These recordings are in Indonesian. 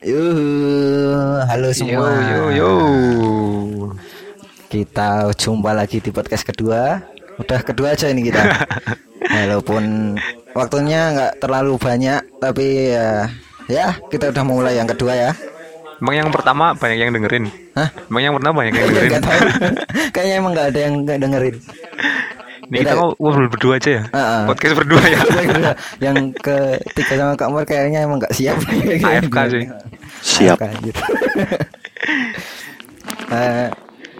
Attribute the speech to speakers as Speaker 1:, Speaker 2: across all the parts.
Speaker 1: Yuh, halo semua.
Speaker 2: Yo yo yo.
Speaker 1: Kita jumpa lagi di podcast kedua. Udah kedua aja ini kita. Walaupun waktunya nggak terlalu banyak, tapi ya, ya kita udah mulai yang kedua ya.
Speaker 2: Emang yang pertama banyak yang dengerin.
Speaker 1: Hah?
Speaker 2: Emang yang pertama banyak yang dengerin.
Speaker 1: Kayaknya emang nggak ada yang nggak dengerin.
Speaker 2: Ini kita mau ngobrol berdua aja ya.
Speaker 1: Ah.
Speaker 2: Podcast berdua ya.
Speaker 1: yang ketiga sama Kak Umar kayaknya emang nggak siap.
Speaker 2: AFK sih.
Speaker 3: Siap.
Speaker 1: AFK, anjir. Eh,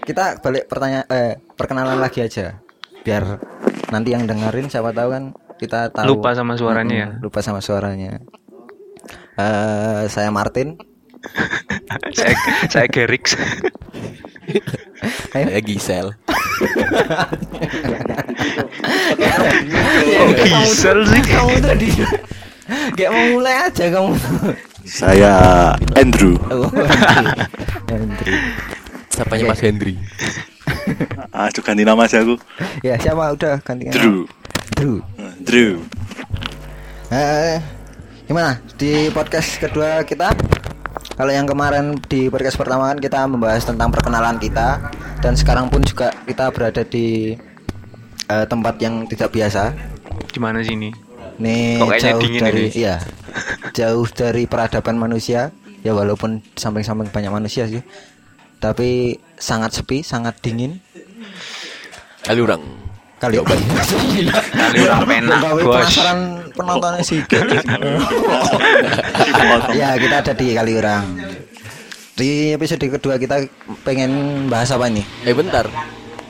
Speaker 1: kita balik pertanyaan eh, perkenalan lagi aja biar nanti yang dengerin siapa tahu kan kita tahu
Speaker 2: Lupa sama suaranya ya.
Speaker 1: Mm-mm, lupa sama suaranya eh saya Martin
Speaker 2: saya saya Gerix.
Speaker 3: Saya Gisel.
Speaker 2: Oh, Gisel sih.
Speaker 1: kamu tadi kayak mau mulai aja kamu
Speaker 3: Saya Andrew.
Speaker 1: oh, Andri. Andri.
Speaker 3: Siapanya Mas Hendri? Aduh ganti nama sih aku.
Speaker 1: ya siapa udah ganti nama?
Speaker 3: Drew.
Speaker 1: Drew
Speaker 3: Drew.
Speaker 1: Eh, gimana di podcast kedua kita? Kalau yang kemarin di podcast pertama kan kita membahas tentang perkenalan kita dan sekarang pun juga kita berada di eh, tempat yang tidak biasa.
Speaker 2: Di mana sih ini?
Speaker 1: Nih jauh
Speaker 2: dingin
Speaker 1: dari
Speaker 2: ini?
Speaker 1: iya. Jauh dari peradaban manusia. Ya walaupun samping-samping banyak manusia sih. Tapi sangat sepi, sangat dingin.
Speaker 3: Kali orang.
Speaker 1: Kali
Speaker 2: Kali orang bos.
Speaker 1: penasaran penontonnya sih. ya kita ada di Kaliurang di episode kedua kita pengen bahas apa ini
Speaker 4: Eh bentar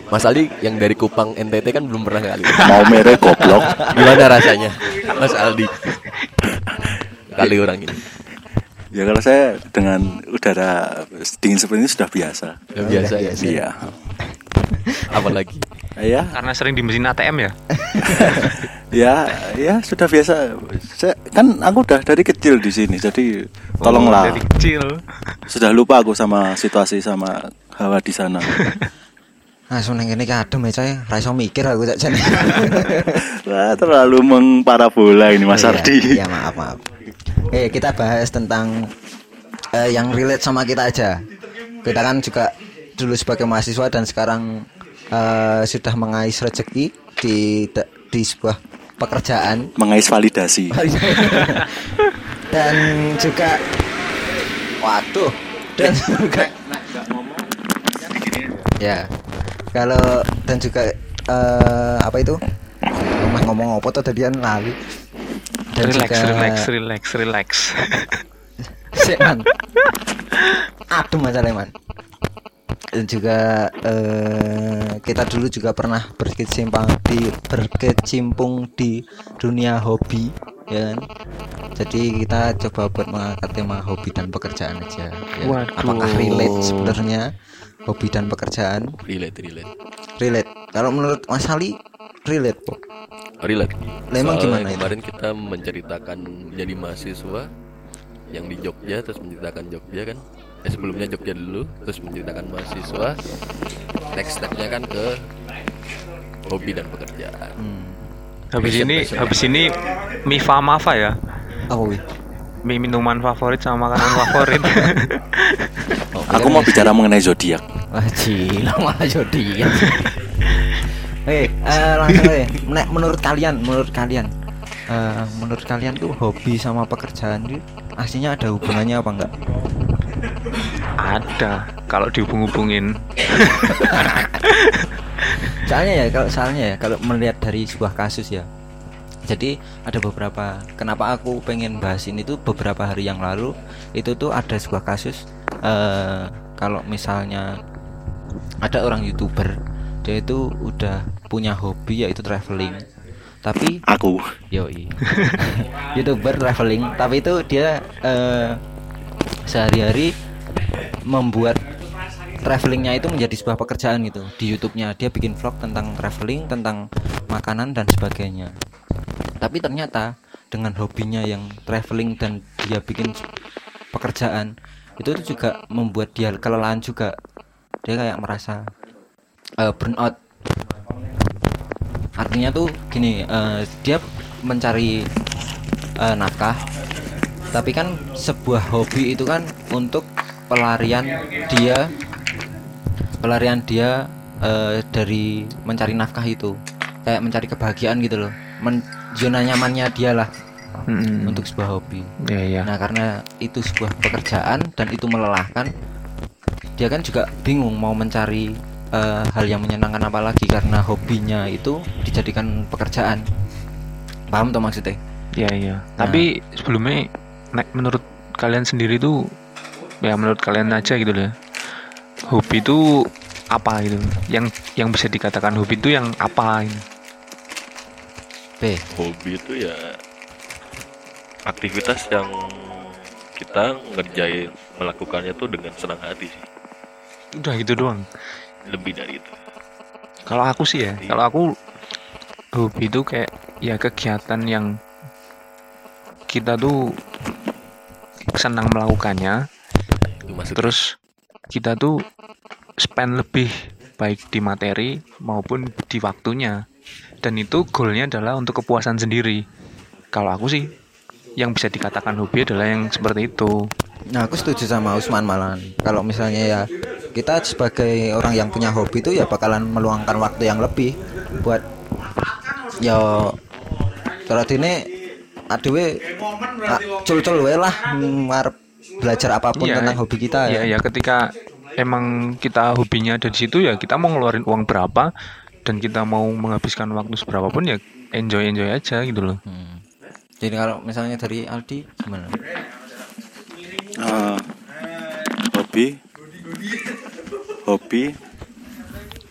Speaker 4: Mas Aldi yang dari Kupang NTT kan belum pernah kali
Speaker 3: Mau merek goblok.
Speaker 4: Gimana rasanya Mas Aldi Kali orang ini
Speaker 3: Ya kalau saya dengan udara dingin seperti ini sudah biasa.
Speaker 4: Ya, Biasa ya
Speaker 3: Iya.
Speaker 4: Apalagi
Speaker 3: Ya,
Speaker 2: Karena sering di mesin ATM ya.
Speaker 3: ya, ya sudah biasa. Saya kan aku udah dari kecil di sini, jadi tolonglah.
Speaker 2: Oh, dari kecil.
Speaker 3: Sudah lupa aku sama situasi sama hawa di sana.
Speaker 1: langsung neng ini kadem ya saya raiso mikir aku tak jane
Speaker 3: Wah, terlalu mengparabola ini Mas
Speaker 1: Iya,
Speaker 3: Ardi.
Speaker 1: iya maaf maaf Oke kita bahas tentang eh, yang relate sama kita aja kita kan juga dulu sebagai mahasiswa dan sekarang eh, sudah mengais rezeki di di sebuah pekerjaan
Speaker 3: Mengais validasi.
Speaker 1: dan juga waduh dan juga ya kalau dan juga eh, apa itu Mah ngomong apa tuh tadian lalu dan
Speaker 2: Relax,
Speaker 1: juga
Speaker 2: relax, relax, relax.
Speaker 1: Sik, man. aduh masalah man dan juga eh, kita dulu juga pernah berkecimpung di berkecimpung di dunia hobi ya kan jadi kita coba buat mengangkat tema hobi dan pekerjaan aja ya.
Speaker 2: Waduh.
Speaker 1: apakah relate sebenarnya hobi dan pekerjaan
Speaker 4: Relate relate
Speaker 1: relate kalau menurut Mas Ali relate po
Speaker 4: Relate
Speaker 1: Lah, emang
Speaker 4: Soalnya
Speaker 1: gimana?
Speaker 4: Kemarin kita menceritakan jadi mahasiswa Yang di Jogja terus menceritakan Jogja kan Eh sebelumnya Jogja dulu Terus menceritakan mahasiswa Next stepnya kan ke Hobi dan pekerjaan
Speaker 1: hmm.
Speaker 2: Habis
Speaker 4: Passion,
Speaker 2: ini,
Speaker 4: passion.
Speaker 2: habis ini Mifa Mafa ya.
Speaker 1: apa wih
Speaker 2: Mie minuman favorit sama makanan favorit.
Speaker 4: Oh,
Speaker 3: Aku mau bicara mengenai zodiak.
Speaker 1: Wah gila malah jadi Oke, eh, langsung aja. Nek, menurut kalian, menurut kalian, eh, menurut kalian tuh hobi sama pekerjaan itu aslinya ada hubungannya apa enggak?
Speaker 2: Ada. Kalau dihubung-hubungin.
Speaker 1: Soalnya ya, kalau soalnya ya, kalau melihat dari sebuah kasus ya. Jadi ada beberapa. Kenapa aku pengen bahas ini tuh beberapa hari yang lalu itu tuh ada sebuah kasus. eh kalau misalnya ada orang youtuber, dia itu udah punya hobi yaitu traveling. Tapi
Speaker 3: Aku.
Speaker 1: Yoi. Youtuber traveling. Tapi itu dia eh, Sehari-hari Membuat Travelingnya itu menjadi sebuah pekerjaan gitu. Di Youtubenya Dia bikin vlog tentang traveling Tentang makanan dan sebagainya. Tapi ternyata Dengan hobinya yang traveling Dan dia bikin pekerjaan Itu juga membuat dia kelelahan juga. Dia kayak merasa eh, Burnout artinya tuh gini eh, dia mencari eh, nafkah tapi kan sebuah hobi itu kan untuk pelarian dia pelarian dia eh, dari mencari nafkah itu. Kayak mencari kebahagiaan gitu loh. Men- zona nyamannya dia lah
Speaker 2: Mm-mm.
Speaker 1: untuk sebuah hobi.
Speaker 2: Ya ya
Speaker 1: Nah, karena itu sebuah pekerjaan dan itu melelahkan, dia kan juga bingung mau mencari eh, hal yang menyenangkan apa lagi karena hobinya itu dijadikan pekerjaan. Paham tuh maksudnya?
Speaker 2: ya ya tapi sebelumnya nek menurut kalian sendiri tuh ya menurut kalian aja gitu loh ya. hobi itu apa gitu yang yang bisa dikatakan hobi itu yang apa gitu.
Speaker 1: B.
Speaker 4: hobi itu ya aktivitas yang kita ngerjain melakukannya tuh dengan senang hati sih
Speaker 2: udah gitu doang
Speaker 4: lebih dari itu
Speaker 2: Kalau aku sih ya, kalau aku hobi itu kayak ya kegiatan yang kita tuh senang melakukannya,
Speaker 4: maksudnya
Speaker 2: terus kita tuh spend lebih baik di materi maupun di waktunya. Dan itu goalnya adalah untuk kepuasan sendiri. Kalau aku sih yang bisa dikatakan hobi adalah yang seperti itu.
Speaker 1: Nah, aku setuju sama Usman malan. Kalau misalnya ya kita sebagai orang yang punya hobi itu ya bakalan meluangkan waktu yang lebih buat ya kalau ini adewe ah, cul-cul wae lah ngarep belajar apa pun
Speaker 2: Iya,
Speaker 1: tentang hobi kita
Speaker 2: Iya,
Speaker 1: ya.
Speaker 2: ya ketika emang kita hobinya ada di situ ya kita mau ngeluarin uang berapa dan kita mau menghabiskan waktu seberapa pun ya enjoy enjoy aja gitu loh.
Speaker 1: Hmm. Jadi kalau misalnya dari Aldi gimana?
Speaker 3: Eh, hobi hobi?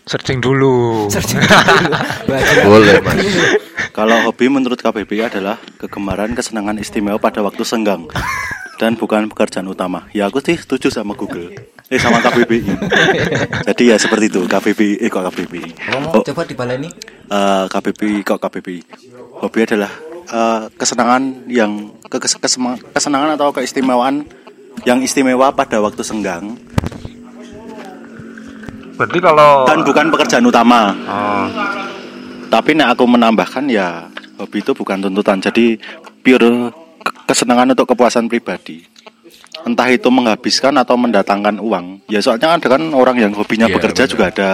Speaker 2: Searching dulu.
Speaker 1: Belajar.
Speaker 4: boleh mas.
Speaker 3: Kalau hobi menurut KBBI adalah kegemaran kesenangan istimewa pada waktu senggang. Dan bukan pekerjaan utama. Ya aku sih setuju sama Google. Eh sama KBBI jadi ya seperti itu. KBBI eh kok KBBI
Speaker 1: Ngomong
Speaker 3: oh,
Speaker 1: coba dibaleni.
Speaker 3: eh, KBBI kok KBBI hobi adalah eh, kesenangan yang kesenangan atau keistimewaan yang istimewa pada waktu senggang
Speaker 2: Berarti kalau
Speaker 3: dan bukan pekerjaan utama.
Speaker 2: Oh,
Speaker 3: tapi nek aku menambahkan ya hobi itu bukan tuntutan. Jadi pure ke- kesenangan untuk kepuasan pribadi. Entah itu menghabiskan atau mendatangkan uang. Ya soalnya ada kan orang yang hobinya
Speaker 4: Iya,
Speaker 3: bekerja
Speaker 4: benar.
Speaker 3: juga ada.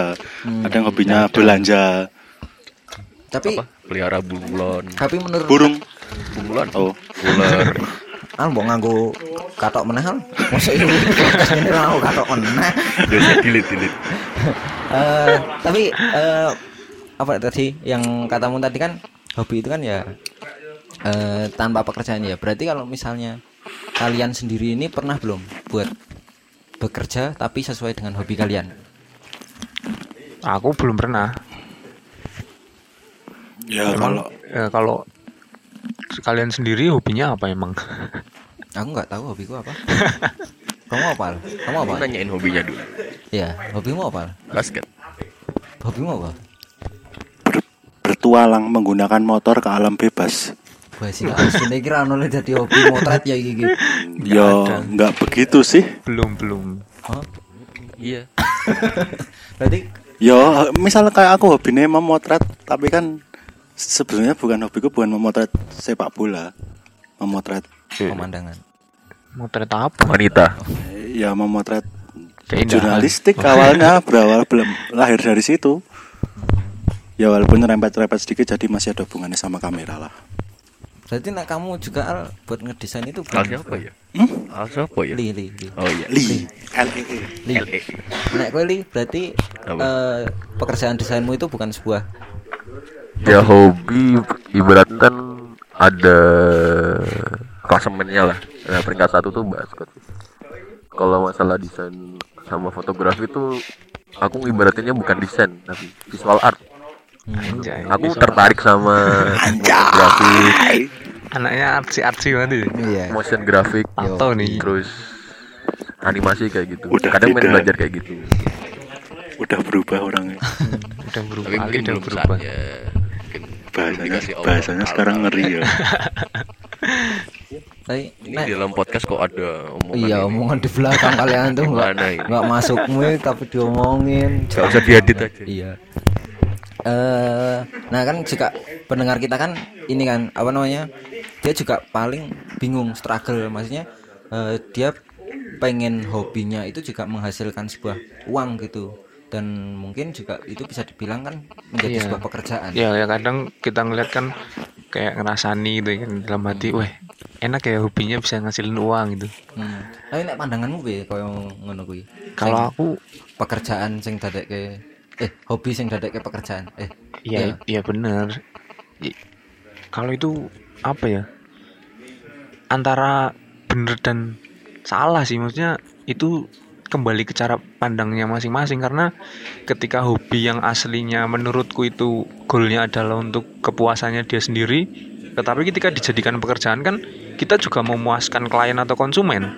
Speaker 3: Ada yang hobinya belanja.
Speaker 1: Tapi
Speaker 4: apa? Pelihara bunglon
Speaker 1: tapi menurut
Speaker 3: burung.
Speaker 4: Bunglon
Speaker 3: oh.
Speaker 4: Ular
Speaker 1: Al mau nganggo katok meneh al. Mosok iki podcast ini ora nganggo katok meneh.
Speaker 4: biasa dilit dilit
Speaker 1: Eh, tapi eh, apa tadi yang katamu tadi kan hobi itu kan ya eh, tanpa pekerjaan ya. Berarti kalau misalnya kalian sendiri ini pernah belum buat bekerja tapi sesuai dengan hobi kalian?
Speaker 2: aku belum pernah.
Speaker 3: ya
Speaker 2: Emang
Speaker 3: kalau
Speaker 2: eh, kalau kalian sendiri hobinya apa emang?
Speaker 1: Aku nggak tahu hobiku apa. Kamu apa? Kamu apa?
Speaker 4: Nanyain hobinya dulu
Speaker 1: Ya, hobimu apa?
Speaker 4: Basket
Speaker 1: Hobimu apa?
Speaker 3: bertualang menggunakan motor ke alam bebas
Speaker 1: Wah, sih asline kira ono jadi hobi motret ya iki.
Speaker 3: ya nggak begitu sih
Speaker 2: belum belum.
Speaker 1: Oh,
Speaker 4: iya
Speaker 1: berarti
Speaker 3: ya misalnya kayak aku hobinya memotret tapi kan sebenarnya bukan hobiku bukan memotret sepak bola memotret
Speaker 1: pemandangan.
Speaker 2: Motret apa?
Speaker 4: wanita.
Speaker 3: Ya memotret
Speaker 2: Keindahan.
Speaker 3: jurnalistik awalnya berawal belum lahir dari situ. Ya walaupun rempet-rempet sedikit jadi masih ada hubungannya sama kamera lah.
Speaker 1: Berarti nak kamu juga Al buat ngedesain itu
Speaker 4: Al
Speaker 1: bukan
Speaker 4: siapa ya?
Speaker 3: Hmm?
Speaker 4: Al siapa ya?
Speaker 1: Li, li, li.
Speaker 4: oh iya.
Speaker 3: Li. L E E.
Speaker 1: Li.
Speaker 4: LE
Speaker 1: Nek kowe li berarti eh, pekerjaan desainmu itu bukan sebuah?
Speaker 4: Ya hobi ibaratkan ada klasemennya lah nah, peringkat satu tuh basket kalau masalah desain sama fotografi tuh aku ibaratinnya bukan desain tapi visual art
Speaker 2: Anjay.
Speaker 4: aku tertarik sama fotografi
Speaker 2: Anaknya artsy artsy banget. ya?
Speaker 1: Iya.
Speaker 4: motion grafik
Speaker 2: Tato nih.
Speaker 4: terus animasi kayak gitu
Speaker 3: Udah
Speaker 4: kadang main belajar kayak gitu
Speaker 3: udah berubah orangnya
Speaker 2: Udah berubah.
Speaker 4: tapi mungkin
Speaker 2: udah
Speaker 4: belum
Speaker 2: berubah.
Speaker 4: saatnya mungkin
Speaker 3: bahasanya bahasanya sekarang ngeri ya
Speaker 1: Tapi
Speaker 4: ini di dalam podcast kok ada omongan
Speaker 1: iya
Speaker 4: ini.
Speaker 1: omongan di belakang kalian tuh nggak
Speaker 4: Gimana ini?
Speaker 1: nggak masuk mic tapi diomongin.
Speaker 4: Gak usah diedit aja
Speaker 1: Iya. Eh, nah kan juga pendengar kita kan ini kan apa namanya dia juga paling bingung struggle maksudnya eh, dia pengen hobinya itu juga menghasilkan sebuah uang gitu dan mungkin juga itu bisa dibilang kan menjadi
Speaker 2: Iya.
Speaker 1: sebuah pekerjaan
Speaker 2: ya ya kadang kita ngeliat kan kayak ngerasani gitu kan dalam hati weh enak ya hobinya bisa ngasilin uang gitu
Speaker 1: Hmm. Tapi nek pandanganmu piye kaya ngono kuwi?
Speaker 2: kalau aku
Speaker 1: pekerjaan sing dadekke eh hobi sing dadekke pekerjaan. Eh
Speaker 2: Iya, iya bener. I- Kalau itu apa ya? Antara bener dan salah sih, maksudnya itu kembali ke cara pandangnya masing-masing karena ketika hobi yang aslinya menurutku itu goalnya adalah untuk kepuasannya dia sendiri, tetapi ketika dijadikan pekerjaan kan kita juga memuaskan klien atau konsumen.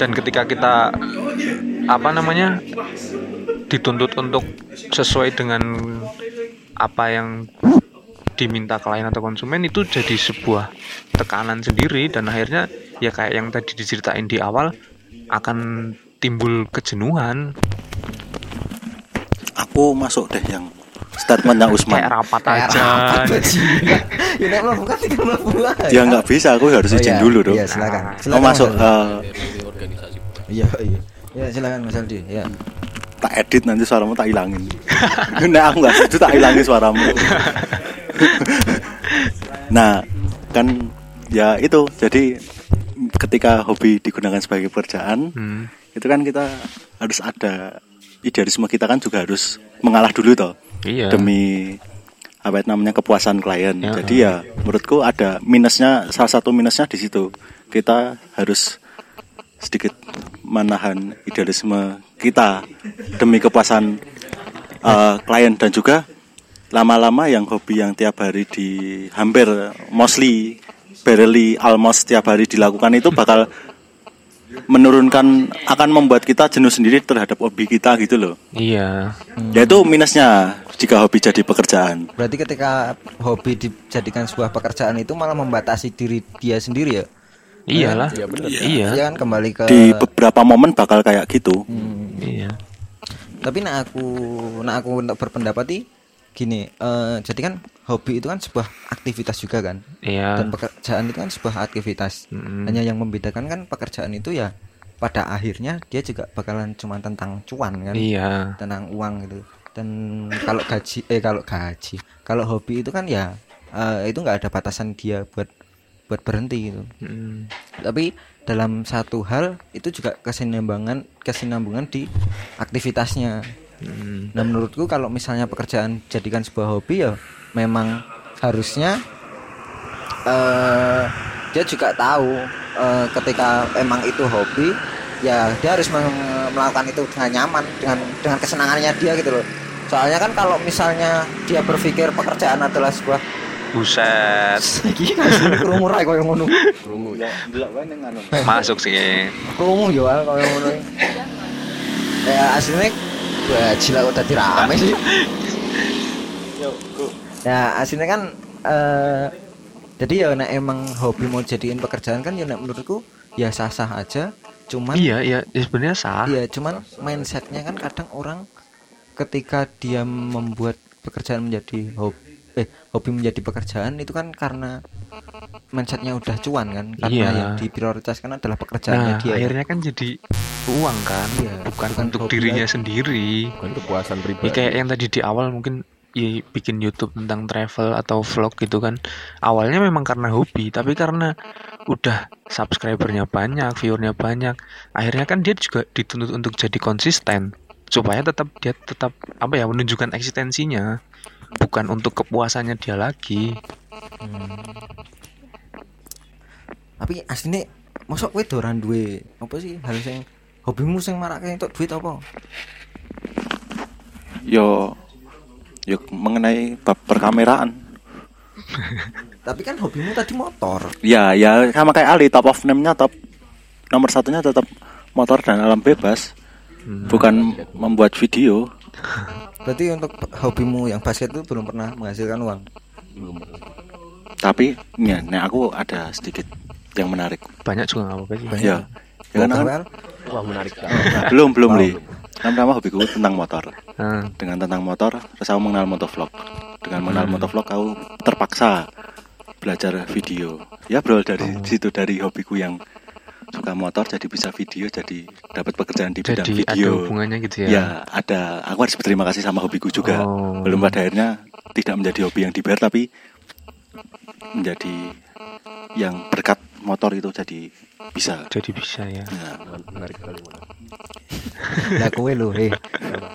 Speaker 2: Dan ketika kita apa namanya dituntut untuk sesuai dengan apa yang diminta klien atau konsumen itu jadi sebuah tekanan sendiri. Dan akhirnya ya kayak yang tadi diceritain di awal akan timbul kejenuhan
Speaker 3: Aku masuk deh yang statementnya Usman.
Speaker 2: kayak rapat
Speaker 1: kayak
Speaker 2: aja
Speaker 1: rapat. Ya nek kan.
Speaker 3: Ya nggak bisa, aku harus
Speaker 1: Oh,
Speaker 3: izin
Speaker 1: iya.
Speaker 3: dulu dong.
Speaker 1: Iya, silakan.
Speaker 2: Nah.
Speaker 3: Oh
Speaker 1: Silakan,
Speaker 3: masuk
Speaker 1: Mas Aldi.
Speaker 3: eh,
Speaker 4: RW organisasi
Speaker 1: Iya, iya. Ya silakan Mas Aldi. Ya.
Speaker 3: tak edit nanti suaramu tak hilangin. nah aku nggak setuju tak hilangin suaramu. nah kan ya itu jadi ketika hobi digunakan sebagai pekerjaan
Speaker 2: Hmm,
Speaker 3: itu kan kita harus ada idealisme kita kan juga harus mengalah dulu toh
Speaker 2: iya
Speaker 3: demi apa itu namanya kepuasan klien.
Speaker 2: Ya.
Speaker 3: Jadi ya menurutku ada minusnya salah satu minusnya di situ. Kita harus sedikit menahan idealisme kita demi kepuasan eh, klien dan juga lama-lama yang hobi yang tiap hari di hampir mostly barely almost tiap hari dilakukan itu bakal menurunkan akan membuat kita jenuh sendiri terhadap hobi kita gitu loh.
Speaker 2: iya
Speaker 3: Ya itu minusnya jika hobi jadi pekerjaan.
Speaker 1: Berarti ketika hobi dijadikan sebuah pekerjaan itu malah membatasi diri dia sendiri ya.
Speaker 2: iyalah
Speaker 4: Iya, bener.
Speaker 2: iya
Speaker 1: Dia kan kembali ke
Speaker 3: Di beberapa momen bakal kayak gitu.
Speaker 1: Hmm.
Speaker 2: iya
Speaker 1: Tapi nak aku nak aku untuk berpendapat nih gini, eh, jadi kan hobi itu kan sebuah aktivitas juga kan.
Speaker 2: iya
Speaker 1: Dan pekerjaan itu kan sebuah aktivitas.
Speaker 2: Mm-mm.
Speaker 1: Hanya yang membedakan kan pekerjaan itu ya pada akhirnya dia juga bakalan cuma tentang cuan kan.
Speaker 2: iya
Speaker 1: Tentang uang gitu. Dan kalau gaji eh kalau gaji, kalau hobi itu kan ya eh, itu nggak ada batasan dia buat buat berhenti gitu.
Speaker 2: Mm,
Speaker 1: Tapi dalam satu hal itu juga kesinambungan kesinambungan di aktivitasnya.
Speaker 2: Mm.
Speaker 1: Nah menurutku kalau misalnya pekerjaan jadikan sebuah hobi ya memang harusnya eh dia juga tahu eh, ketika emang itu hobi ya dia harus melakukan itu dengan nyaman dengan dengan kesenangannya dia gitu loh. Soalnya kan kalau misalnya dia berpikir pekerjaan adalah sebuah
Speaker 2: buset
Speaker 1: krungu ra koyo ngono.
Speaker 4: Krungu ya.
Speaker 2: masuk sih
Speaker 1: Krungu yo ah, koyo ngono. Ya aslinya gua gila kok tadi rame sih. Ya aslinya kan eh jadi ya nek emang hobi mau jadiin pekerjaan kan ya nek menurutku ya sah-sah aja. Cuman
Speaker 2: iya iya ya sebenarnya sah
Speaker 1: Iya, cuman mindsetnya kan kadang orang ketika dia membuat pekerjaan menjadi hobi, eh hobi menjadi pekerjaan itu kan karena mindsetnya udah cuan kan, karena
Speaker 2: Iya.
Speaker 1: yang diprioritaskan adalah pekerjaannya
Speaker 2: nah
Speaker 1: dia.
Speaker 2: akhirnya kan jadi uang kan
Speaker 1: Iya,
Speaker 2: bukan,
Speaker 1: bukan
Speaker 2: untuk dirinya
Speaker 1: lagi.
Speaker 2: sendiri
Speaker 4: Bukan kepuasan
Speaker 2: ya
Speaker 4: pribadi.
Speaker 2: kayak yang tadi di awal mungkin ya, bikin YouTube tentang travel atau vlog gitu kan awalnya memang karena hobi tapi karena udah subscribernya banyak viewernya banyak akhirnya kan dia juga dituntut untuk jadi konsisten supaya tetap dia tetap apa ya menunjukkan eksistensinya bukan untuk kepuasannya dia lagi
Speaker 1: Hmm. Tapi aslinya mosok kowe doran duwe apa sih hal sing hobimu sing marake entuk duit apa?
Speaker 3: Yo yo mengenai bab perkameraan.
Speaker 1: Tapi kan hobimu tadi motor.
Speaker 3: Ya ya sama kayak Ali top of name-nya top nomor satunya tetap motor dan alam bebas. Bukan membuat video.
Speaker 1: Berarti untuk hobimu yang basket itu belum pernah menghasilkan uang.
Speaker 4: Belum.
Speaker 3: Tapi ya, nah aku ada sedikit yang menarik.
Speaker 2: banyak juga nggak apa-apa sih
Speaker 3: Ya. Ya kan,
Speaker 4: Wah menarik
Speaker 3: belum belum li. Pertama hobiku tentang motor.
Speaker 2: Nah,
Speaker 3: Dengan tentang motor, terus aku mengenal motovlog. Dengan mengenal motovlog, aku terpaksa belajar video. Ya berawal dari
Speaker 2: Oh.
Speaker 3: situ dari hobiku yang suka motor jadi bisa video jadi dapat pekerjaan di bidang
Speaker 2: Jadi ada
Speaker 3: video.
Speaker 2: hubungannya gitu ya.
Speaker 3: Ya, ada. Aku harus berterima kasih sama hobiku juga.
Speaker 2: Oh.
Speaker 3: Belum pada akhirnya tidak menjadi hobi yang dibayar tapi menjadi yang berkat motor itu jadi bisa.
Speaker 2: Jadi bisa ya.
Speaker 3: Nah,
Speaker 4: menarik sekali menarik.
Speaker 1: Lah kowe lho, eh.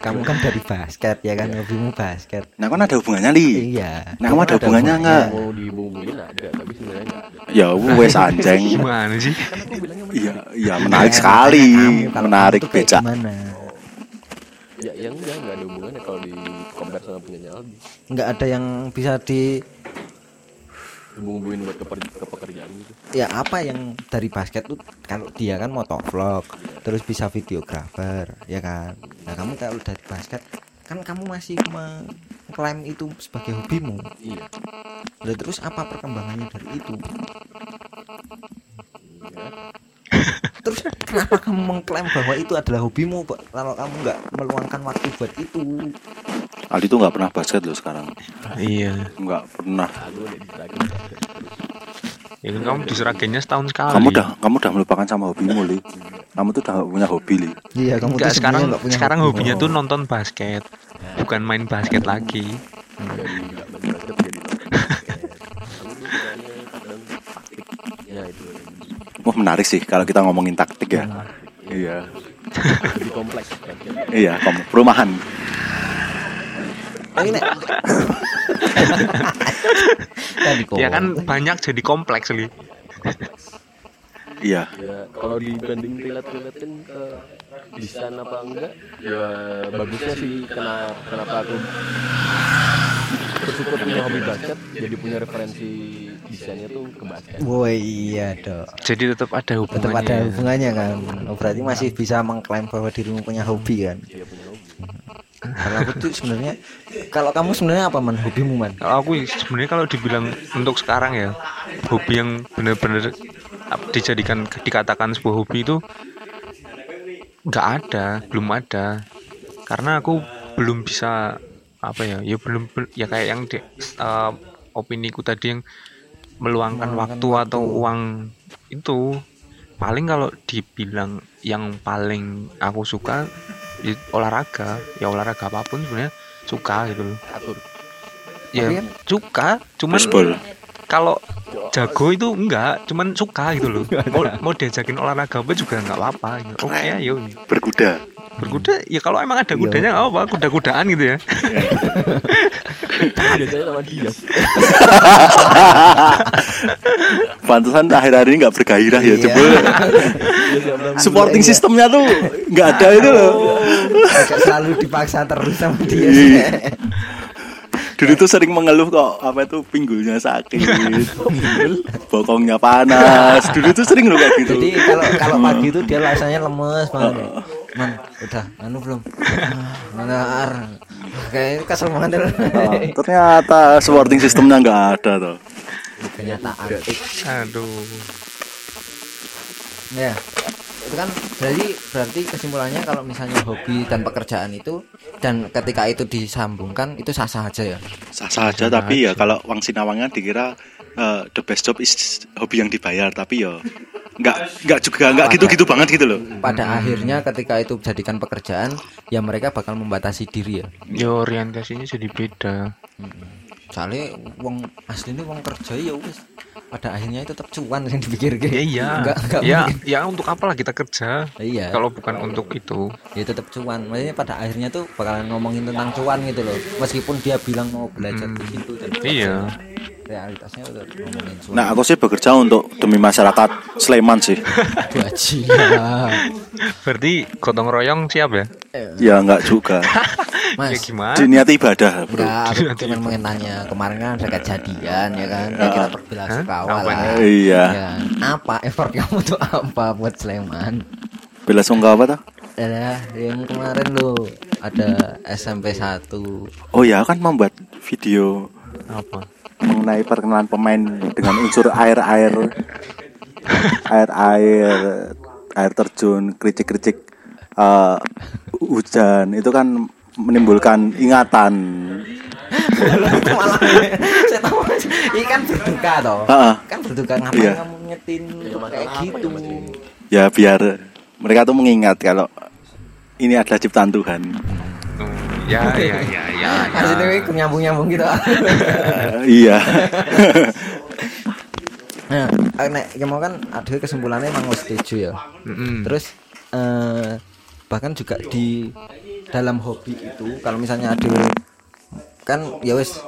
Speaker 1: Kamu kan dari basket ya kan, hobimu basket.
Speaker 3: nah kan ada hubungannya li.
Speaker 1: Iya.
Speaker 3: Nah, kamu ada hubungannya nggak?
Speaker 4: mau dibumbuin ada tapi sebenarnya ada
Speaker 3: Ya wes anjing.
Speaker 2: Gimana sih?
Speaker 3: Iya, iya menarik
Speaker 1: Ya,
Speaker 3: sekali. Menarik
Speaker 1: kayak
Speaker 3: becak.
Speaker 1: Gimana?
Speaker 4: ya yang enggak nggak ada hubungannya kalau di compare sama punyanya Aldi
Speaker 1: Nggak ada yang bisa di
Speaker 4: bumbuin buat ke, ke pekerjaan gitu.
Speaker 1: Ya apa yang dari basket tuh kalau dia kan motovlog terus bisa videografer ya kan? Nah kamu kalau dari basket kan kamu masih mengklaim itu sebagai hobimu.
Speaker 4: Iya.
Speaker 1: Lah, terus apa perkembangannya dari itu? Terus kenapa kamu mengklaim bahwa itu adalah hobimu kalau kamu nggak meluangkan waktu buat itu
Speaker 3: Aldi tuh nggak pernah basket loh sekarang.
Speaker 2: Iya.
Speaker 3: Nggak pernah.
Speaker 2: Ya kamu diseragennya setahun sekali.
Speaker 3: Kamu udah kamu udah melupakan sama hobimu li. Kamu tuh udah nggak punya hobi li.
Speaker 1: iya kamu
Speaker 2: Enggak,
Speaker 1: tuh
Speaker 2: sekarang
Speaker 1: punya
Speaker 2: sekarang
Speaker 1: hobi.
Speaker 2: hobinya
Speaker 1: Oh.
Speaker 2: tuh nonton basket. Bukan main basket lagi.
Speaker 4: ya
Speaker 3: Wah menarik sih kalau kita ngomongin taktik ya. Iya.
Speaker 4: lebih kompleks
Speaker 3: Iya, kamu perumahan.
Speaker 1: Oh, ini.
Speaker 2: Ya kan banyak jadi kompleks li.
Speaker 3: Iya.
Speaker 4: ya kalau dibanding relate-relatein ke desain apa enggak ya bagusnya sih kena, kenapa aku bersyukur punya hobi basket jadi punya referensi desainnya tuh ke basket
Speaker 1: Woi iya dong.
Speaker 2: Jadi tetap ada
Speaker 1: Tetap
Speaker 2: hubungannya.
Speaker 1: ada
Speaker 2: ya.
Speaker 1: hubungannya kan. Oh, berarti masih bisa mengklaim bahwa dirimu punya hobi kan.
Speaker 4: dia punya hobi
Speaker 1: Kalau aku tuh sebenarnya kalau kamu sebenarnya apa man hobimu man?
Speaker 2: Kalau aku sebenarnya kalau dibilang untuk sekarang ya hobi yang benar-benar dijadikan dikatakan sebuah hobi itu nggak ada, belum ada. Karena aku belum bisa apa ya, ya belum bel- ya kayak yang di, eh, opiniku tadi yang meluangkan
Speaker 1: Meluangkan
Speaker 2: waktu,
Speaker 1: waktu.
Speaker 2: atau uang itu paling kalau dibilang yang paling aku suka ya olahraga ya olahraga apa pun sebenarnya suka gitu loh
Speaker 4: atur
Speaker 2: ya
Speaker 1: Tapi kan-
Speaker 2: suka cuman
Speaker 3: Baseball.
Speaker 2: kalau jago itu enggak cuman suka gitu loh mau, mau diajakin olahraga apa juga nggak apa-apa gitu. oke
Speaker 3: Keren.
Speaker 2: ayo
Speaker 3: Berkuda.
Speaker 2: Berkuda ya kalau emang ada
Speaker 1: Iya.
Speaker 2: kudanya nggak apa kuda-kudaan gitu ya
Speaker 4: dia
Speaker 3: Pantesan akhir-akhir ini nggak bergairah ya,
Speaker 1: Iya.
Speaker 4: siap bilang,
Speaker 3: Supporting
Speaker 1: Iya.
Speaker 3: sistemnya tuh nggak ada itu loh.
Speaker 1: Agak selalu dipaksa terus sama dia.
Speaker 3: Iya. Dulu tuh sering mengeluh kok apa itu pinggulnya sakit, bokongnya panas. Dulu tuh sering loh kayak gitu.
Speaker 1: Jadi kalau kalau pagi itu dia rasanya lemes banget. Man, udah anu belum? Ah, Mana ar. Kayaknya kesel banget.
Speaker 3: Oh, ternyata supporting sistemnya nggak ada tuh.
Speaker 1: Kenyataan.
Speaker 2: aduh
Speaker 1: Ya. Itu kan berarti berarti kesimpulannya kalau misalnya hobi dan pekerjaan itu dan ketika itu disambungkan itu sah-sah aja ya.
Speaker 3: Sah-sah aja tapi ya kalau Wang Sinawangnya dikira eh, the best job is hobi yang dibayar tapi ya nggak nggak juga nggak gitu-gitu banget gitu loh.
Speaker 1: Pada akhirnya ketika itu dijadikan pekerjaan ya mereka bakal membatasi diri ya.
Speaker 2: ya orientasinya jadi beda.
Speaker 1: Soalnya wong asli ini wong kerja ya wis. Pada akhirnya itu tetap cuan yang dipikir
Speaker 2: ya iya.
Speaker 1: Enggak, enggak
Speaker 2: ya
Speaker 1: mungkin.
Speaker 2: ya untuk apalah kita kerja?
Speaker 1: Iya.
Speaker 2: kalau bukan untuk itu.
Speaker 1: Ya tetap cuan. Maksudnya pada akhirnya tuh bakalan ngomongin tentang cuan gitu loh. Meskipun dia bilang mau belajar di situ dan
Speaker 2: iya
Speaker 1: realitasnya udah ngomongin cuan
Speaker 3: Nah aku sih bekerja untuk demi masyarakat Sleman sih.
Speaker 1: Bajingan.
Speaker 2: berarti gotong royong siap ya
Speaker 3: Ya nggak juga.
Speaker 1: mas
Speaker 2: ya gimana
Speaker 3: Diniati ibadah bro.
Speaker 1: enggak aku cuma pengen tanya kemarin kan ada kejadian ya kan ya kita berbelas
Speaker 2: Hah?
Speaker 1: sungkawa
Speaker 2: Apa
Speaker 1: lah?
Speaker 3: Iya.
Speaker 1: Ya, apa effort kamu tuh apa buat Sleman
Speaker 3: Bela sungkawa apa tuh?
Speaker 1: ada yang kemarin lo ada SMP 1
Speaker 3: Oh ya kan membuat video
Speaker 2: apa
Speaker 3: mengenai perkenalan pemain dengan unsur air air air air air terjun kericik kericik hujan. Itu kan menimbulkan ingatan.
Speaker 1: Malah saya tahu ini kan berduka toh. Kan berduka ngapain
Speaker 3: Iya.
Speaker 1: kamu nyetin kayak gitu?
Speaker 3: Ya biar mereka tuh mengingat kalau ini adalah ciptaan Tuhan.
Speaker 2: Oh, ya ya ya ya.
Speaker 1: Maksudnya
Speaker 2: ya.
Speaker 1: ini nyambung nyambung gitu
Speaker 3: iya.
Speaker 1: nah eh, nek ya mau kan ada kesimpulannya emang setuju ya
Speaker 2: Mm-mm.
Speaker 1: terus eh, bahkan juga di dalam hobi itu kalau misalnya ada kan ya wes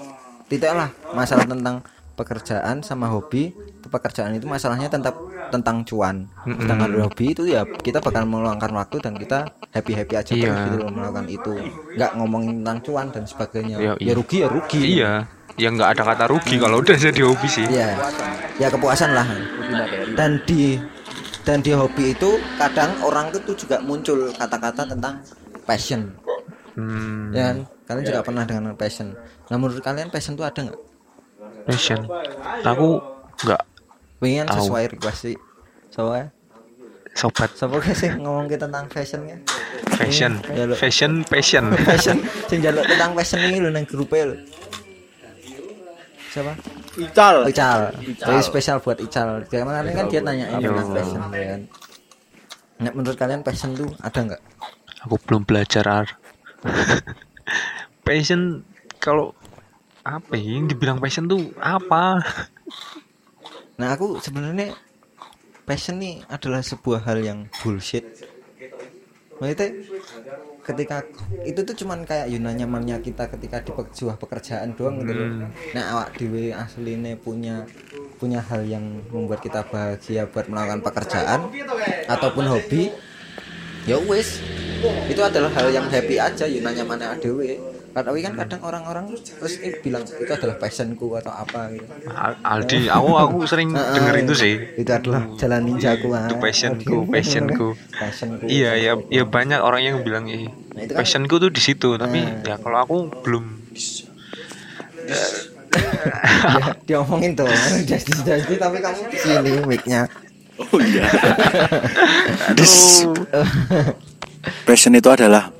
Speaker 1: tidak lah masalah tentang pekerjaan sama hobi pekerjaan itu masalahnya tentang tentang cuan sedangkan di hobi itu ya kita bakal meluangkan waktu dan kita happy happy aja terus
Speaker 2: Iya.
Speaker 1: gitu loh melakukan itu nggak ngomongin tentang cuan dan sebagainya
Speaker 2: Iya,
Speaker 1: ya
Speaker 2: iya.
Speaker 1: rugi ya rugi
Speaker 2: Iya, ya nggak ada kata rugi kalau udah jadi hobi sih.
Speaker 1: Iya, ya kepuasan lah. Dan di dan di hobi itu kadang orang itu juga muncul kata-kata tentang passion.
Speaker 2: Hmm,
Speaker 1: Ya kan? Kalian juga pernah dengan passion. Nah menurut kalian passion itu ada nggak?
Speaker 2: passion. Aku nggak
Speaker 1: Pengen sesuai request sih. Soalnya,
Speaker 2: sobat
Speaker 1: siapa sih ngomong kita tentang fashionnya?
Speaker 2: fashion,
Speaker 1: Iya, lo.
Speaker 2: fashion, passion.
Speaker 1: Fashion, sing jaluk tentang fashion ini lo nang grupnya lo. Siapa?
Speaker 3: Ical.
Speaker 1: Ical. Jadi spesial buat Ical. Kemarin kan dia nanyain
Speaker 2: Yo.
Speaker 1: tentang passion ya kan. Nah, menurut kalian passion tuh ada nggak?
Speaker 2: Aku belum belajar ar. passion kalau apa ya? Yang dibilang passion tuh apa?
Speaker 1: Nah aku sebenarnya passion nih adalah sebuah hal yang bullshit. Maksudnya ketika itu tuh cuman kayak Yuna nyamannya kita ketika di sebuah pekerjaan doang gitu loh. Nah awak dewe aslinya punya punya hal yang membuat kita bahagia buat melakukan pekerjaan ataupun hobi ya wis itu adalah hal yang happy aja Yuna nyamannya dewe tapi kan kadang orang-orang terus ini bilang itu adalah passionku atau apa gitu.
Speaker 2: Al- Aldi, aku aku sering denger itu sih.
Speaker 1: itu adalah jalan ninjaku ah.
Speaker 2: Itu passionku, passionku.
Speaker 1: passionku.
Speaker 2: Iya ya, ya banyak orang yang bilang eh,
Speaker 1: Nah, kan-
Speaker 2: passionku tuh di situ, tapi ya kalau aku belum.
Speaker 1: Ya, diomongin tuh jadi jadi tapi kamu di sini mic-nya.
Speaker 3: Oh iya. Dis- Passion itu adalah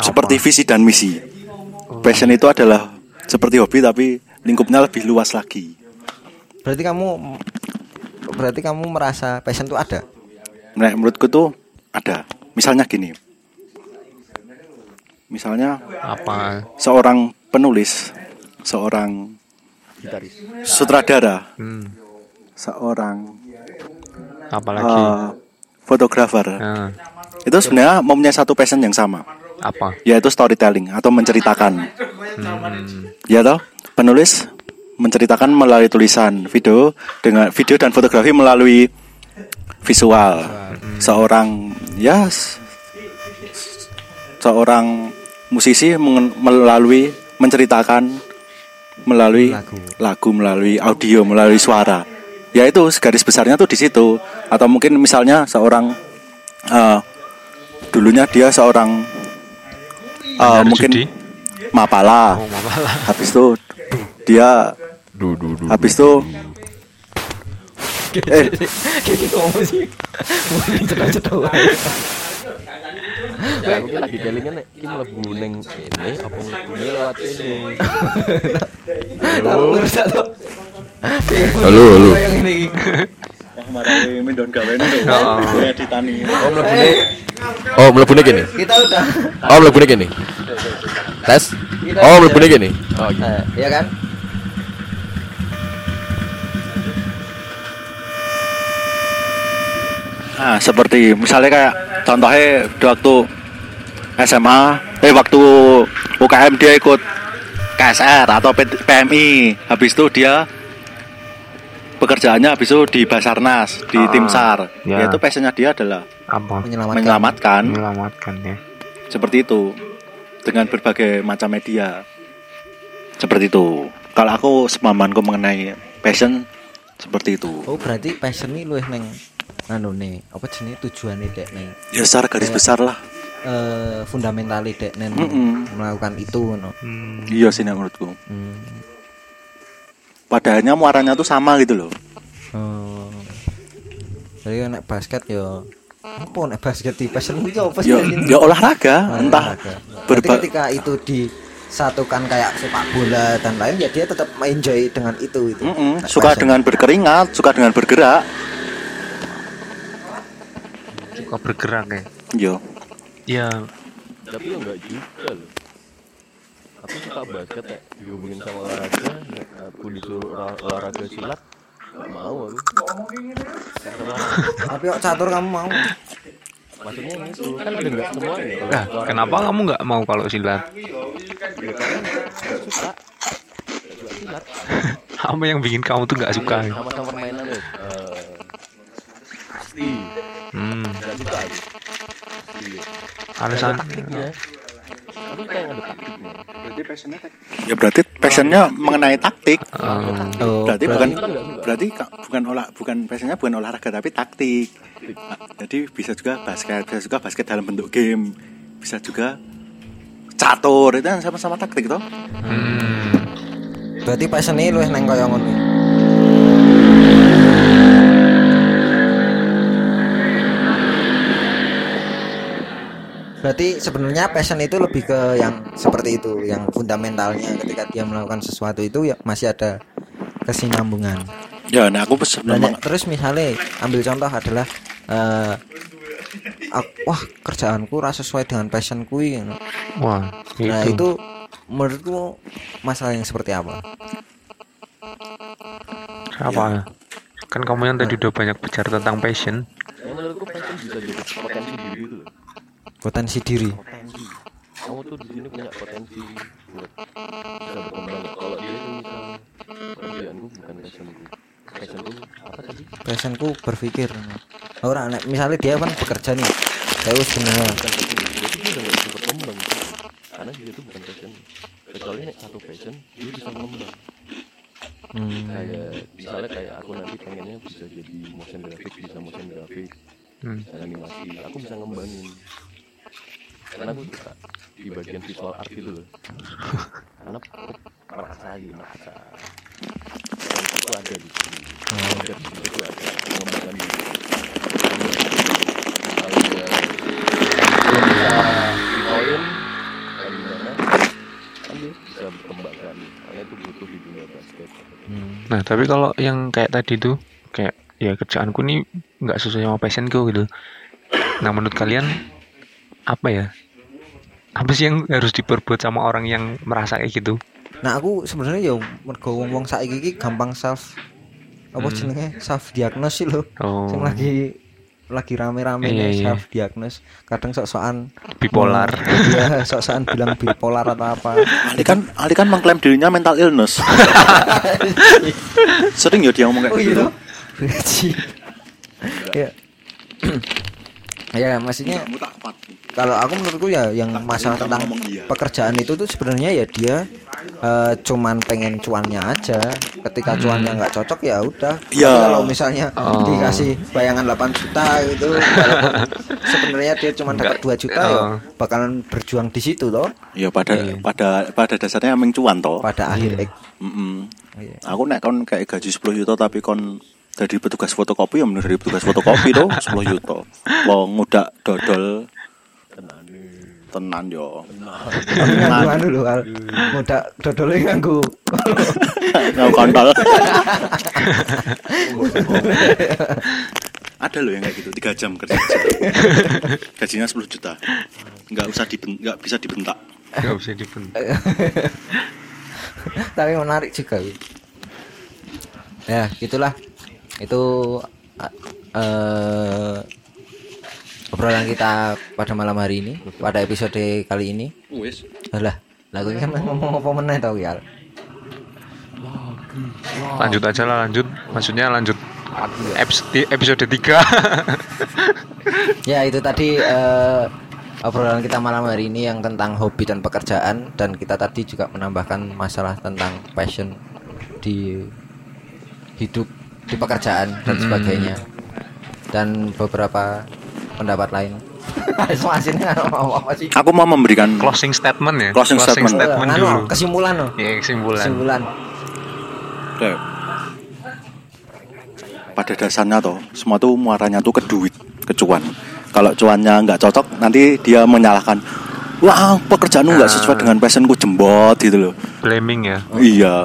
Speaker 3: seperti visi dan misi. Passion itu adalah seperti hobi tapi lingkupnya lebih luas lagi.
Speaker 1: berarti kamu berarti kamu merasa passion itu ada
Speaker 3: Nah, menurutku tuh ada. Misalnya gini. Misalnya
Speaker 2: apa?
Speaker 3: seorang penulis, seorang sutradara,
Speaker 2: Hmm,
Speaker 3: seorang
Speaker 2: apalagi?
Speaker 3: eh, fotografer.
Speaker 2: Nah,
Speaker 3: Itu sebenarnya mempunyai satu passion yang sama,
Speaker 2: apa?
Speaker 3: yaitu storytelling atau menceritakan.
Speaker 2: Hmm,
Speaker 3: Ya toh, penulis menceritakan melalui tulisan, video dengan video dan fotografi melalui visual. Seorang ya seorang musisi melalui menceritakan melalui
Speaker 1: Lagu.
Speaker 3: lagu, melalui audio, melalui suara. Ya itu garis besarnya tuh di situ. Atau mungkin misalnya seorang eh, dulunya dia seorang
Speaker 2: Benar,
Speaker 3: mungkin
Speaker 2: Judi.
Speaker 3: mapala.
Speaker 2: oh malah.
Speaker 3: Habis itu dia habis itu eh
Speaker 1: gitu ngomong sih mungkin cetok-cetok
Speaker 4: aku ki lagi kelingan nek ki mlebu ning ini apa mlebu lewat ini.
Speaker 1: halo
Speaker 4: Halo, halo.
Speaker 1: Yang ini
Speaker 3: marahi mendon gawean
Speaker 2: Oh.
Speaker 3: editani.
Speaker 4: Oh mlebune Oh mlebune kene.
Speaker 1: kita udah
Speaker 4: Oh mlebune kene. Tes. Oh mlebune kene. Oh iya.
Speaker 1: Eh, ya kan
Speaker 3: Nah, seperti misalnya kayak contohnya di waktu SMA, eh waktu UKM dia ikut KSR atau PMI. Habis itu dia pekerjaannya habis itu di Basarnas, di
Speaker 2: Ah,
Speaker 3: tim SAR.
Speaker 2: ya.
Speaker 3: Yaitu passionnya dia adalah
Speaker 2: Apa?
Speaker 1: menyelamatkan
Speaker 3: menyelamatkan.
Speaker 2: Menyelamatkan ya.
Speaker 3: Seperti itu. Dengan berbagai macam media. Seperti itu. Kalau aku semamanku mengenai passion seperti itu.
Speaker 1: oh berarti passion ini lu neng anu nih apa jenis tujuan dek neng
Speaker 3: Ya secara garis besar lah.
Speaker 1: eh fundamentali dek neng
Speaker 3: Mm-mm.
Speaker 1: melakukan itu no.
Speaker 2: Hmm,
Speaker 3: Iya sih menurutku.
Speaker 1: Hmm.
Speaker 3: Padahalnya muaranya tuh sama gitu loh.
Speaker 1: Oh. Jadi nek basket yo apa nek basket di passion itu apa sih?
Speaker 3: Ya,
Speaker 1: Ini?
Speaker 3: ya olahraga,
Speaker 1: Ah,
Speaker 3: entah
Speaker 1: olahraga. Berarti
Speaker 3: berba
Speaker 1: ketika itu di satukan kayak sepak bola dan lain ya dia tetap enjoy dengan itu itu.
Speaker 3: Mm-mm,
Speaker 1: Nah,
Speaker 3: suka
Speaker 1: passion.
Speaker 3: dengan berkeringat suka dengan bergerak
Speaker 2: suka bergerak ya
Speaker 3: yo
Speaker 2: ya
Speaker 4: tapi ya enggak juga loh aku suka basket ya dihubungin sama olahraga aku disuruh olah- olahraga silat. Nggak mau aku. Karena
Speaker 1: Tapi kok catur kamu mau?
Speaker 4: maksudnya itu kan ada nggak semuanya
Speaker 2: nah, kenapa kamu nggak mau kalau silat?
Speaker 4: Ya nggak suka nggak silat.
Speaker 2: Apa yang bikin kamu tuh nggak suka?
Speaker 4: Sama-sama permainan loh Eh, pasti
Speaker 2: hmm,
Speaker 4: nggak suka. Aku Iya.
Speaker 2: alasan
Speaker 4: Ada taktiknya. Aku yang ada taktiknya
Speaker 3: ya berarti passionnya mengenai taktik.
Speaker 2: Eh,
Speaker 1: Oh,
Speaker 3: berarti bukan
Speaker 4: kita nggak suka.
Speaker 3: berarti ka- bukan olah bukan passionnya bukan olahraga tapi taktik. Jadi bisa juga basket bisa juga basket dalam bentuk game bisa juga catur itu kan sama-sama taktik toh.
Speaker 2: Hmm,
Speaker 1: berarti passionnya lu neng koyo ngono. Berarti sebenarnya passion itu lebih ke yang seperti itu, yang fundamentalnya ketika dia melakukan sesuatu itu ya masih ada kesinambungan.
Speaker 3: ya nah aku pes-
Speaker 1: Nah, terus misalnya ambil contoh adalah eh ak- wah kerjaanku rasa sesuai dengan passionku ini.
Speaker 2: wah
Speaker 1: Nah
Speaker 2: itu
Speaker 1: itu menurutku masalah yang seperti apa?
Speaker 2: apa kan kamu yang tadi udah banyak bicara tentang passion
Speaker 4: menurutku passion bisa jadi potensi diri itu loh
Speaker 1: Potensi diri.
Speaker 4: potensi kamu tuh di sini punya potensi buat bisa berkembang kalau dia itu misalnya pekerjaanku bukan passionku passionku apa tadi
Speaker 1: Passionku berpikir. Orang nek misalnya dia kan bekerja nih. Saya
Speaker 4: nggak bisa berkembang karena dia itu bukan passion kecuali nek satu passion dia bisa mengembang
Speaker 1: Hmm.
Speaker 4: kayak misalnya kayak aku nanti pengennya bisa jadi motion graphic bisa motion graphic
Speaker 2: hmm.
Speaker 4: dan animasi aku bisa ngembangin karena aku suka di bagian visual art itu loh. Karena merasa gitu merasa. Itu ada di sini ada di situ itu ada pengembangan diri kalau dia belum bisa di poin kayak gimana kan dia bisa berkembang karena itu butuh di dunia basket
Speaker 2: nah tapi kalau yang kayak tadi tuh kayak ya kerjaanku nih nggak sesuai sama passionku gitu. Nah menurut kalian apa ya apa sih yang harus diperbuat sama orang yang merasa kayak gitu
Speaker 1: Nah aku sebenarnya ya mergo wong-wong saiki iki gampang self apa
Speaker 2: Hmm.
Speaker 1: jenenge self diagnosis lho.
Speaker 2: oh
Speaker 1: Sing lagi lagi rame-rame
Speaker 2: Iya, iya.
Speaker 1: self diagnosis. Kadang sok-sokan
Speaker 2: bipolar
Speaker 1: Iya, sok-sokan bilang bipolar atau apa.
Speaker 3: Ali kan Ali kan mengklaim dirinya mental illness sering ya dia ngomong kayak
Speaker 1: Oh
Speaker 3: gitu
Speaker 1: iya. Beci. Ya. ya maksudnya kalau aku menurutku ya yang masalah tentang
Speaker 3: iya.
Speaker 1: pekerjaan itu tuh sebenarnya ya dia eh, cuman pengen cuannya aja ketika cuannya nggak cocok ya udah
Speaker 3: Iya.
Speaker 1: kalau misalnya
Speaker 2: Oh.
Speaker 1: dikasih bayangan 8 juta gitu sebenarnya dia cuma dapat 2 juta ya
Speaker 2: Oh.
Speaker 1: bakalan berjuang di situ loh
Speaker 3: ya pada pada pada dasarnya emang cuan toh
Speaker 1: pada akhir
Speaker 3: Mm-mm.
Speaker 1: Iya.
Speaker 3: aku nek kon kayak gaji 10 juta tapi kon jadi petugas fotokopi ya menurut dari petugas fotokopi tuh 10 juta. Lo ngudak dodol. Tenan yo.
Speaker 1: Tapi nganggu anu lho Al. muda dodole nganggu.
Speaker 3: Nggak kontol. Ada loh yang kayak gitu tiga jam kerja. Gajinya 10 juta. Nggak usah diben nggak bisa dibentak.
Speaker 2: Nggak bisa dibentuk
Speaker 1: tapi menarik juga. Ya gitulah itu eh obrolan kita pada malam hari ini pada episode kali ini.
Speaker 3: Wes
Speaker 1: lah lagu ini kan ngomong apa meneh tau ya
Speaker 2: lanjut aja lah lanjut. Maksudnya lanjut episode, episode 3
Speaker 1: ya itu tadi eh, obrolan kita malam hari ini yang tentang hobi dan pekerjaan. Dan kita tadi juga menambahkan masalah tentang passion di hidup di pekerjaan dan sebagainya. Dan beberapa pendapat lain.
Speaker 3: Aku mau memberikan
Speaker 2: closing statement ya?
Speaker 3: Closing statement.
Speaker 1: Nganu,
Speaker 2: dulu.
Speaker 1: kesimpulan loh
Speaker 2: ya kesimpulan.
Speaker 1: Kesimpulan.
Speaker 3: Pada dasarnya toh semua tuh muaranya tuh ke duit ke cuan. Kalau cuannya nggak cocok nanti dia menyalahkan wah pekerjaanmu nggak sesuai dengan passionku jembot gitu loh.
Speaker 2: Blaming ya?
Speaker 3: Iya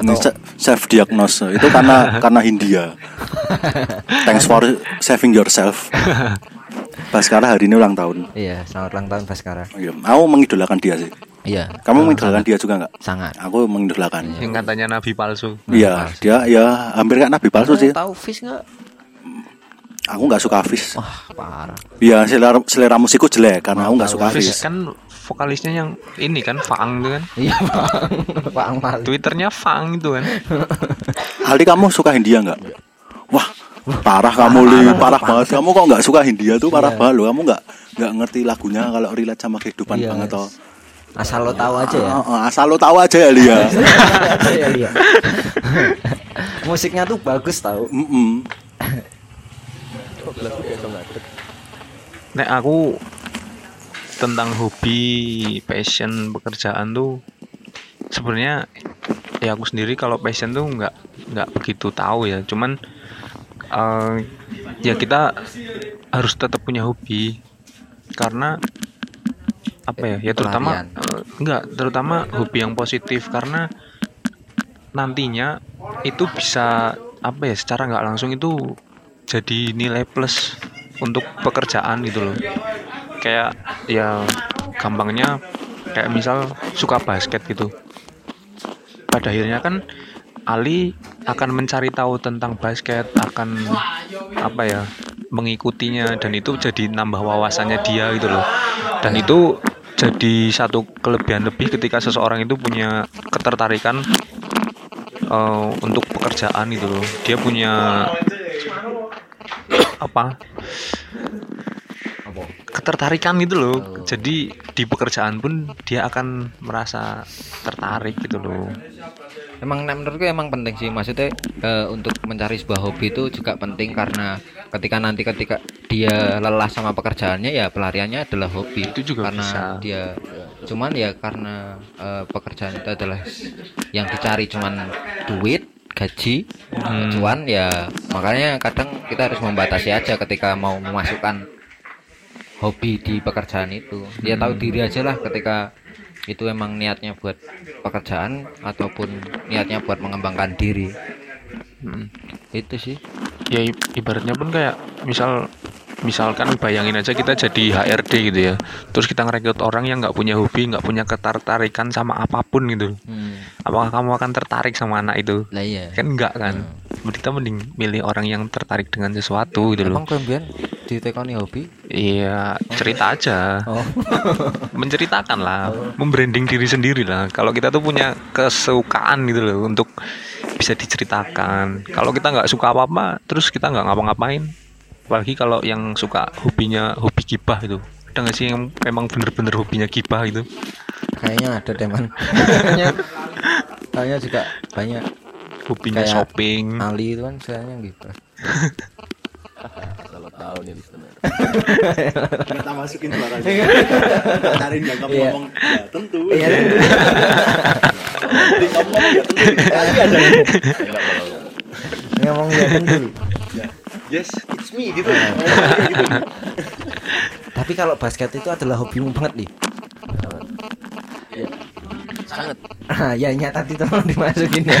Speaker 3: ini self diagnose itu karena karena Hindia thanks for saving yourself. Baskara hari ini ulang tahun.
Speaker 1: Iya, selamat ulang tahun Baskara.
Speaker 3: iya aku mengidolakan dia sih.
Speaker 1: Iya.
Speaker 3: kamu mengidolakan dia juga nggak?
Speaker 1: Sangat.
Speaker 3: aku mengidolakan.
Speaker 2: Yang katanya nabi palsu.
Speaker 3: Iya dia ya hampir kayak nabi palsu sih.
Speaker 1: Tahu Fish nggak?
Speaker 3: aku nggak suka Hafiz
Speaker 1: Wah, parah.
Speaker 3: Iya selera selera musikku jelek karena aku nggak suka
Speaker 2: Hafiz
Speaker 3: Hafiz.
Speaker 2: kan vokalisnya yang ini kan Faang itu kan
Speaker 1: Iya, Bang. Pak Amal.
Speaker 2: twitternya Faang itu kan
Speaker 3: Ali kamu suka Hindia nggak? Wah parah kamu li parah banget. Kamu kok nggak suka Hindia tuh parah banget loh. Kamu nggak nggak ngerti lagunya kalau relate sama kehidupan
Speaker 1: Iya.
Speaker 3: banget toh.
Speaker 1: Asal lo tahu aja ya.
Speaker 3: Ah, ah, asal lo tahu aja ya Lia.
Speaker 1: Iya, iya. Musiknya tuh bagus tahu.
Speaker 3: Mm-mm.
Speaker 2: Nek aku tentang hobi, passion, pekerjaan tuh sebenarnya ya aku sendiri kalau passion tuh nggak nggak begitu tahu ya. Cuman eh, ya kita harus tetap punya hobi karena apa ya? Ya terutama
Speaker 1: Pelarian.
Speaker 2: eh, enggak, terutama hobi yang positif karena nantinya itu bisa apa ya? Secara nggak langsung itu jadi nilai plus untuk pekerjaan gitu loh kayak ya gampangnya kayak misal suka basket gitu. Pada akhirnya kan Ali akan mencari tahu tentang basket akan apa ya mengikutinya dan itu jadi nambah wawasannya dia gitu loh. Dan itu jadi satu kelebihan lebih ketika seseorang itu punya ketertarikan eh, untuk pekerjaan gitu loh. Dia punya apa ketertarikan gitu loh. Jadi di pekerjaan pun dia akan merasa tertarik gitu loh.
Speaker 1: Emang menurutku emang penting sih. Maksudnya eh, untuk mencari sebuah hobi itu juga penting karena ketika nanti ketika dia lelah sama pekerjaannya ya pelariannya adalah hobi.
Speaker 2: Itu juga
Speaker 1: karena
Speaker 2: bisa.
Speaker 1: dia cuman ya karena eh, pekerjaan itu adalah yang dicari cuman duit gaji
Speaker 2: Hmm.
Speaker 1: cuan ya makanya kadang kita harus membatasi aja ketika mau memasukkan hobi di pekerjaan itu. Dia tahu diri aja lah ketika itu emang niatnya buat pekerjaan ataupun niatnya buat mengembangkan diri.
Speaker 2: Hmm.
Speaker 1: itu sih.
Speaker 2: Ya ibaratnya pun kayak misal misalkan bayangin aja kita jadi HRD gitu ya. Terus kita ngerekrut orang yang nggak punya hobi nggak punya ketertarikan sama apa pun gitu.
Speaker 1: Hmm.
Speaker 2: apakah kamu akan tertarik sama anak itu?
Speaker 1: Lah iya.
Speaker 2: Kan enggak kan kita mending milih orang yang tertarik dengan sesuatu gitu loh
Speaker 1: emang kalian ditekoni hobi
Speaker 2: iya cerita aja
Speaker 1: oh
Speaker 2: menceritakan lah, membranding diri sendiri lah. Kalau kita tuh punya kesukaan gitu loh untuk bisa diceritakan. Kalau kita nggak suka apa-apa, terus kita nggak ngapa-ngapain. Apalagi kalau yang suka hobinya hobi gibah itu. Ada nggak sih yang memang bener-bener hobinya gibah itu?
Speaker 1: kayaknya ada deh man kayaknya juga banyak
Speaker 2: Hobinya
Speaker 1: Kayak-
Speaker 2: shopping.
Speaker 1: Ali itu kan sayangnya gitu
Speaker 4: Kalau tahu nih listener.
Speaker 3: Kita masukin suaranya. Cari kamu
Speaker 1: Iya.
Speaker 3: ngomong ya tentu.
Speaker 1: iya
Speaker 3: Jadi kamu ngomong ya tentu. Ada.
Speaker 1: Ngomong ya tentu
Speaker 3: Yes, it's me gitu.
Speaker 1: tapi kalau basket itu adalah hobimu banget nih
Speaker 4: Sangat.
Speaker 1: Ah, ya nyata tadi tolong dimasukin ya.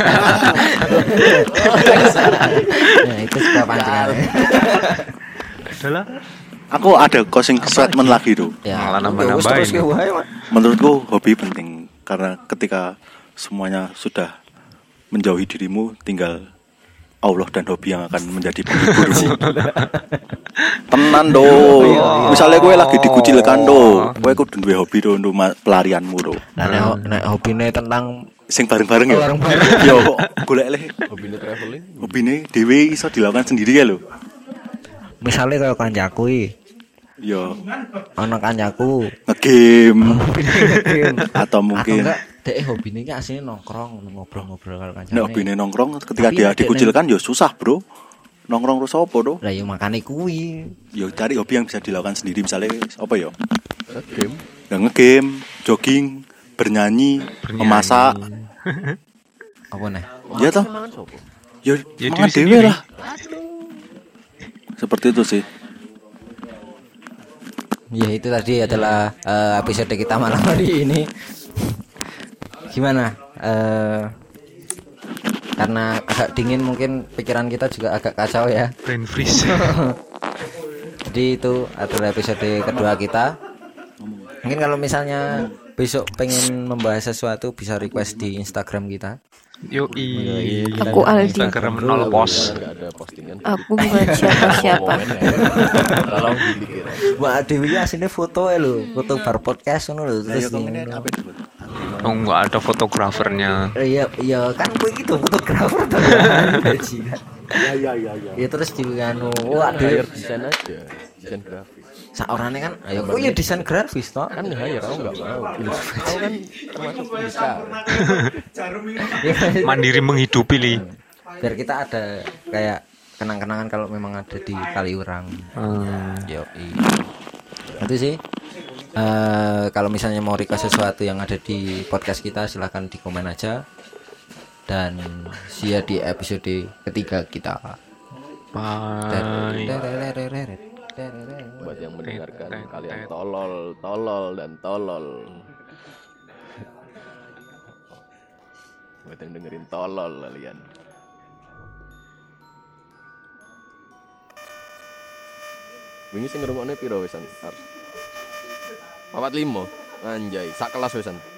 Speaker 1: nah, itu sebuah pancingan.
Speaker 2: Adalah
Speaker 3: Aku ada closing statement lagi tuh.
Speaker 1: ya,
Speaker 2: Malah
Speaker 1: terus
Speaker 2: nambah-nambahin.
Speaker 1: terus ke wae, Mak.
Speaker 3: Menurutku hobi penting karena ketika semuanya sudah menjauhi dirimu tinggal Allah dan hobi yang akan menjadi penghiburmu. Tenan do. Misalnya gue lagi dikucilkan do, gue kudu duwe hobi do untuk pelarianmu do.
Speaker 1: Nah, nek nek hobine tentang
Speaker 3: Sing bareng-bareng ya.
Speaker 1: Bareng-bareng.
Speaker 3: Yo, golek le.
Speaker 4: Hobinya traveling.
Speaker 3: Hobine dhewe iso dilakukan sendiri ya lho.
Speaker 1: misalnya kayak kancaku iki,
Speaker 3: Yo,
Speaker 1: ana kancaku
Speaker 3: ngegame
Speaker 1: atau
Speaker 3: atau mungkin
Speaker 1: enggak dek hobine iki asline nongkrong ngobrol-ngobrol karo kancane.
Speaker 3: nek hobine nongkrong ketika
Speaker 1: Tapi
Speaker 3: dia dikucilkan yo susah, Bro. Nongkrong terus apa do?
Speaker 1: Lah ya makane kuwi.
Speaker 3: Yo cari hobi yang bisa dilakukan sendiri misalnya apa yo?
Speaker 4: Game.
Speaker 3: Ya ngegame, jogging, bernyanyi,
Speaker 2: Bernyanyi.
Speaker 3: memasak.
Speaker 1: Apa nih?
Speaker 3: Ya toh?
Speaker 4: Sopo?
Speaker 3: Ya,
Speaker 2: Ya,
Speaker 3: mangan lah. Seperti itu sih.
Speaker 1: ya itu tadi adalah eh, episode kita malam hari ini gimana? Eh, karena agak dingin mungkin pikiran kita juga agak kacau ya.
Speaker 2: Brain freeze.
Speaker 1: Jadi itu adalah episode kedua kita. Mungkin kalau misalnya besok pengen membahas sesuatu bisa request di Instagram kita.
Speaker 2: Yo i
Speaker 5: Aku Aldi.
Speaker 2: Instagram nol
Speaker 4: postingan
Speaker 5: Aku bukan siapa-siapa.
Speaker 4: Kalau
Speaker 1: Mbak Dewi aslinya foto ya lo foto bar podcast ngono lho terus
Speaker 3: ini apa itu?
Speaker 2: Oh nggak ada fotografernya.
Speaker 1: Iya iya kan gue gitu fotografer tuh. Kan bajingan.
Speaker 3: Ya ya ya ya.
Speaker 1: ya terus di anu wah
Speaker 4: hire
Speaker 1: ada
Speaker 4: desain aja desain grafis.
Speaker 1: Seorangnya kan ayo oh iya desain grafis toh?
Speaker 4: Kan hire aku nggak mau. Aku kan termasuk bisa.
Speaker 1: Ya,
Speaker 2: mandiri menghidupi li.
Speaker 1: Biar kita ada kayak kenang-kenangan kalau memang ada di Kaliurang.
Speaker 2: Hmm.
Speaker 1: yo itu sih Eh, kalau misalnya mau request sesuatu yang ada di podcast kita silahkan di komen aja. Dan see ya di episode ketiga kita.
Speaker 2: Bye.
Speaker 4: Buat yang mendengarkan kalian tolol tolol dan tolol. Buat yang dengerin tolol kalian. Wingi sing ngrungokne piro wisan? Papat limo. Anjay, sak kelas wisan.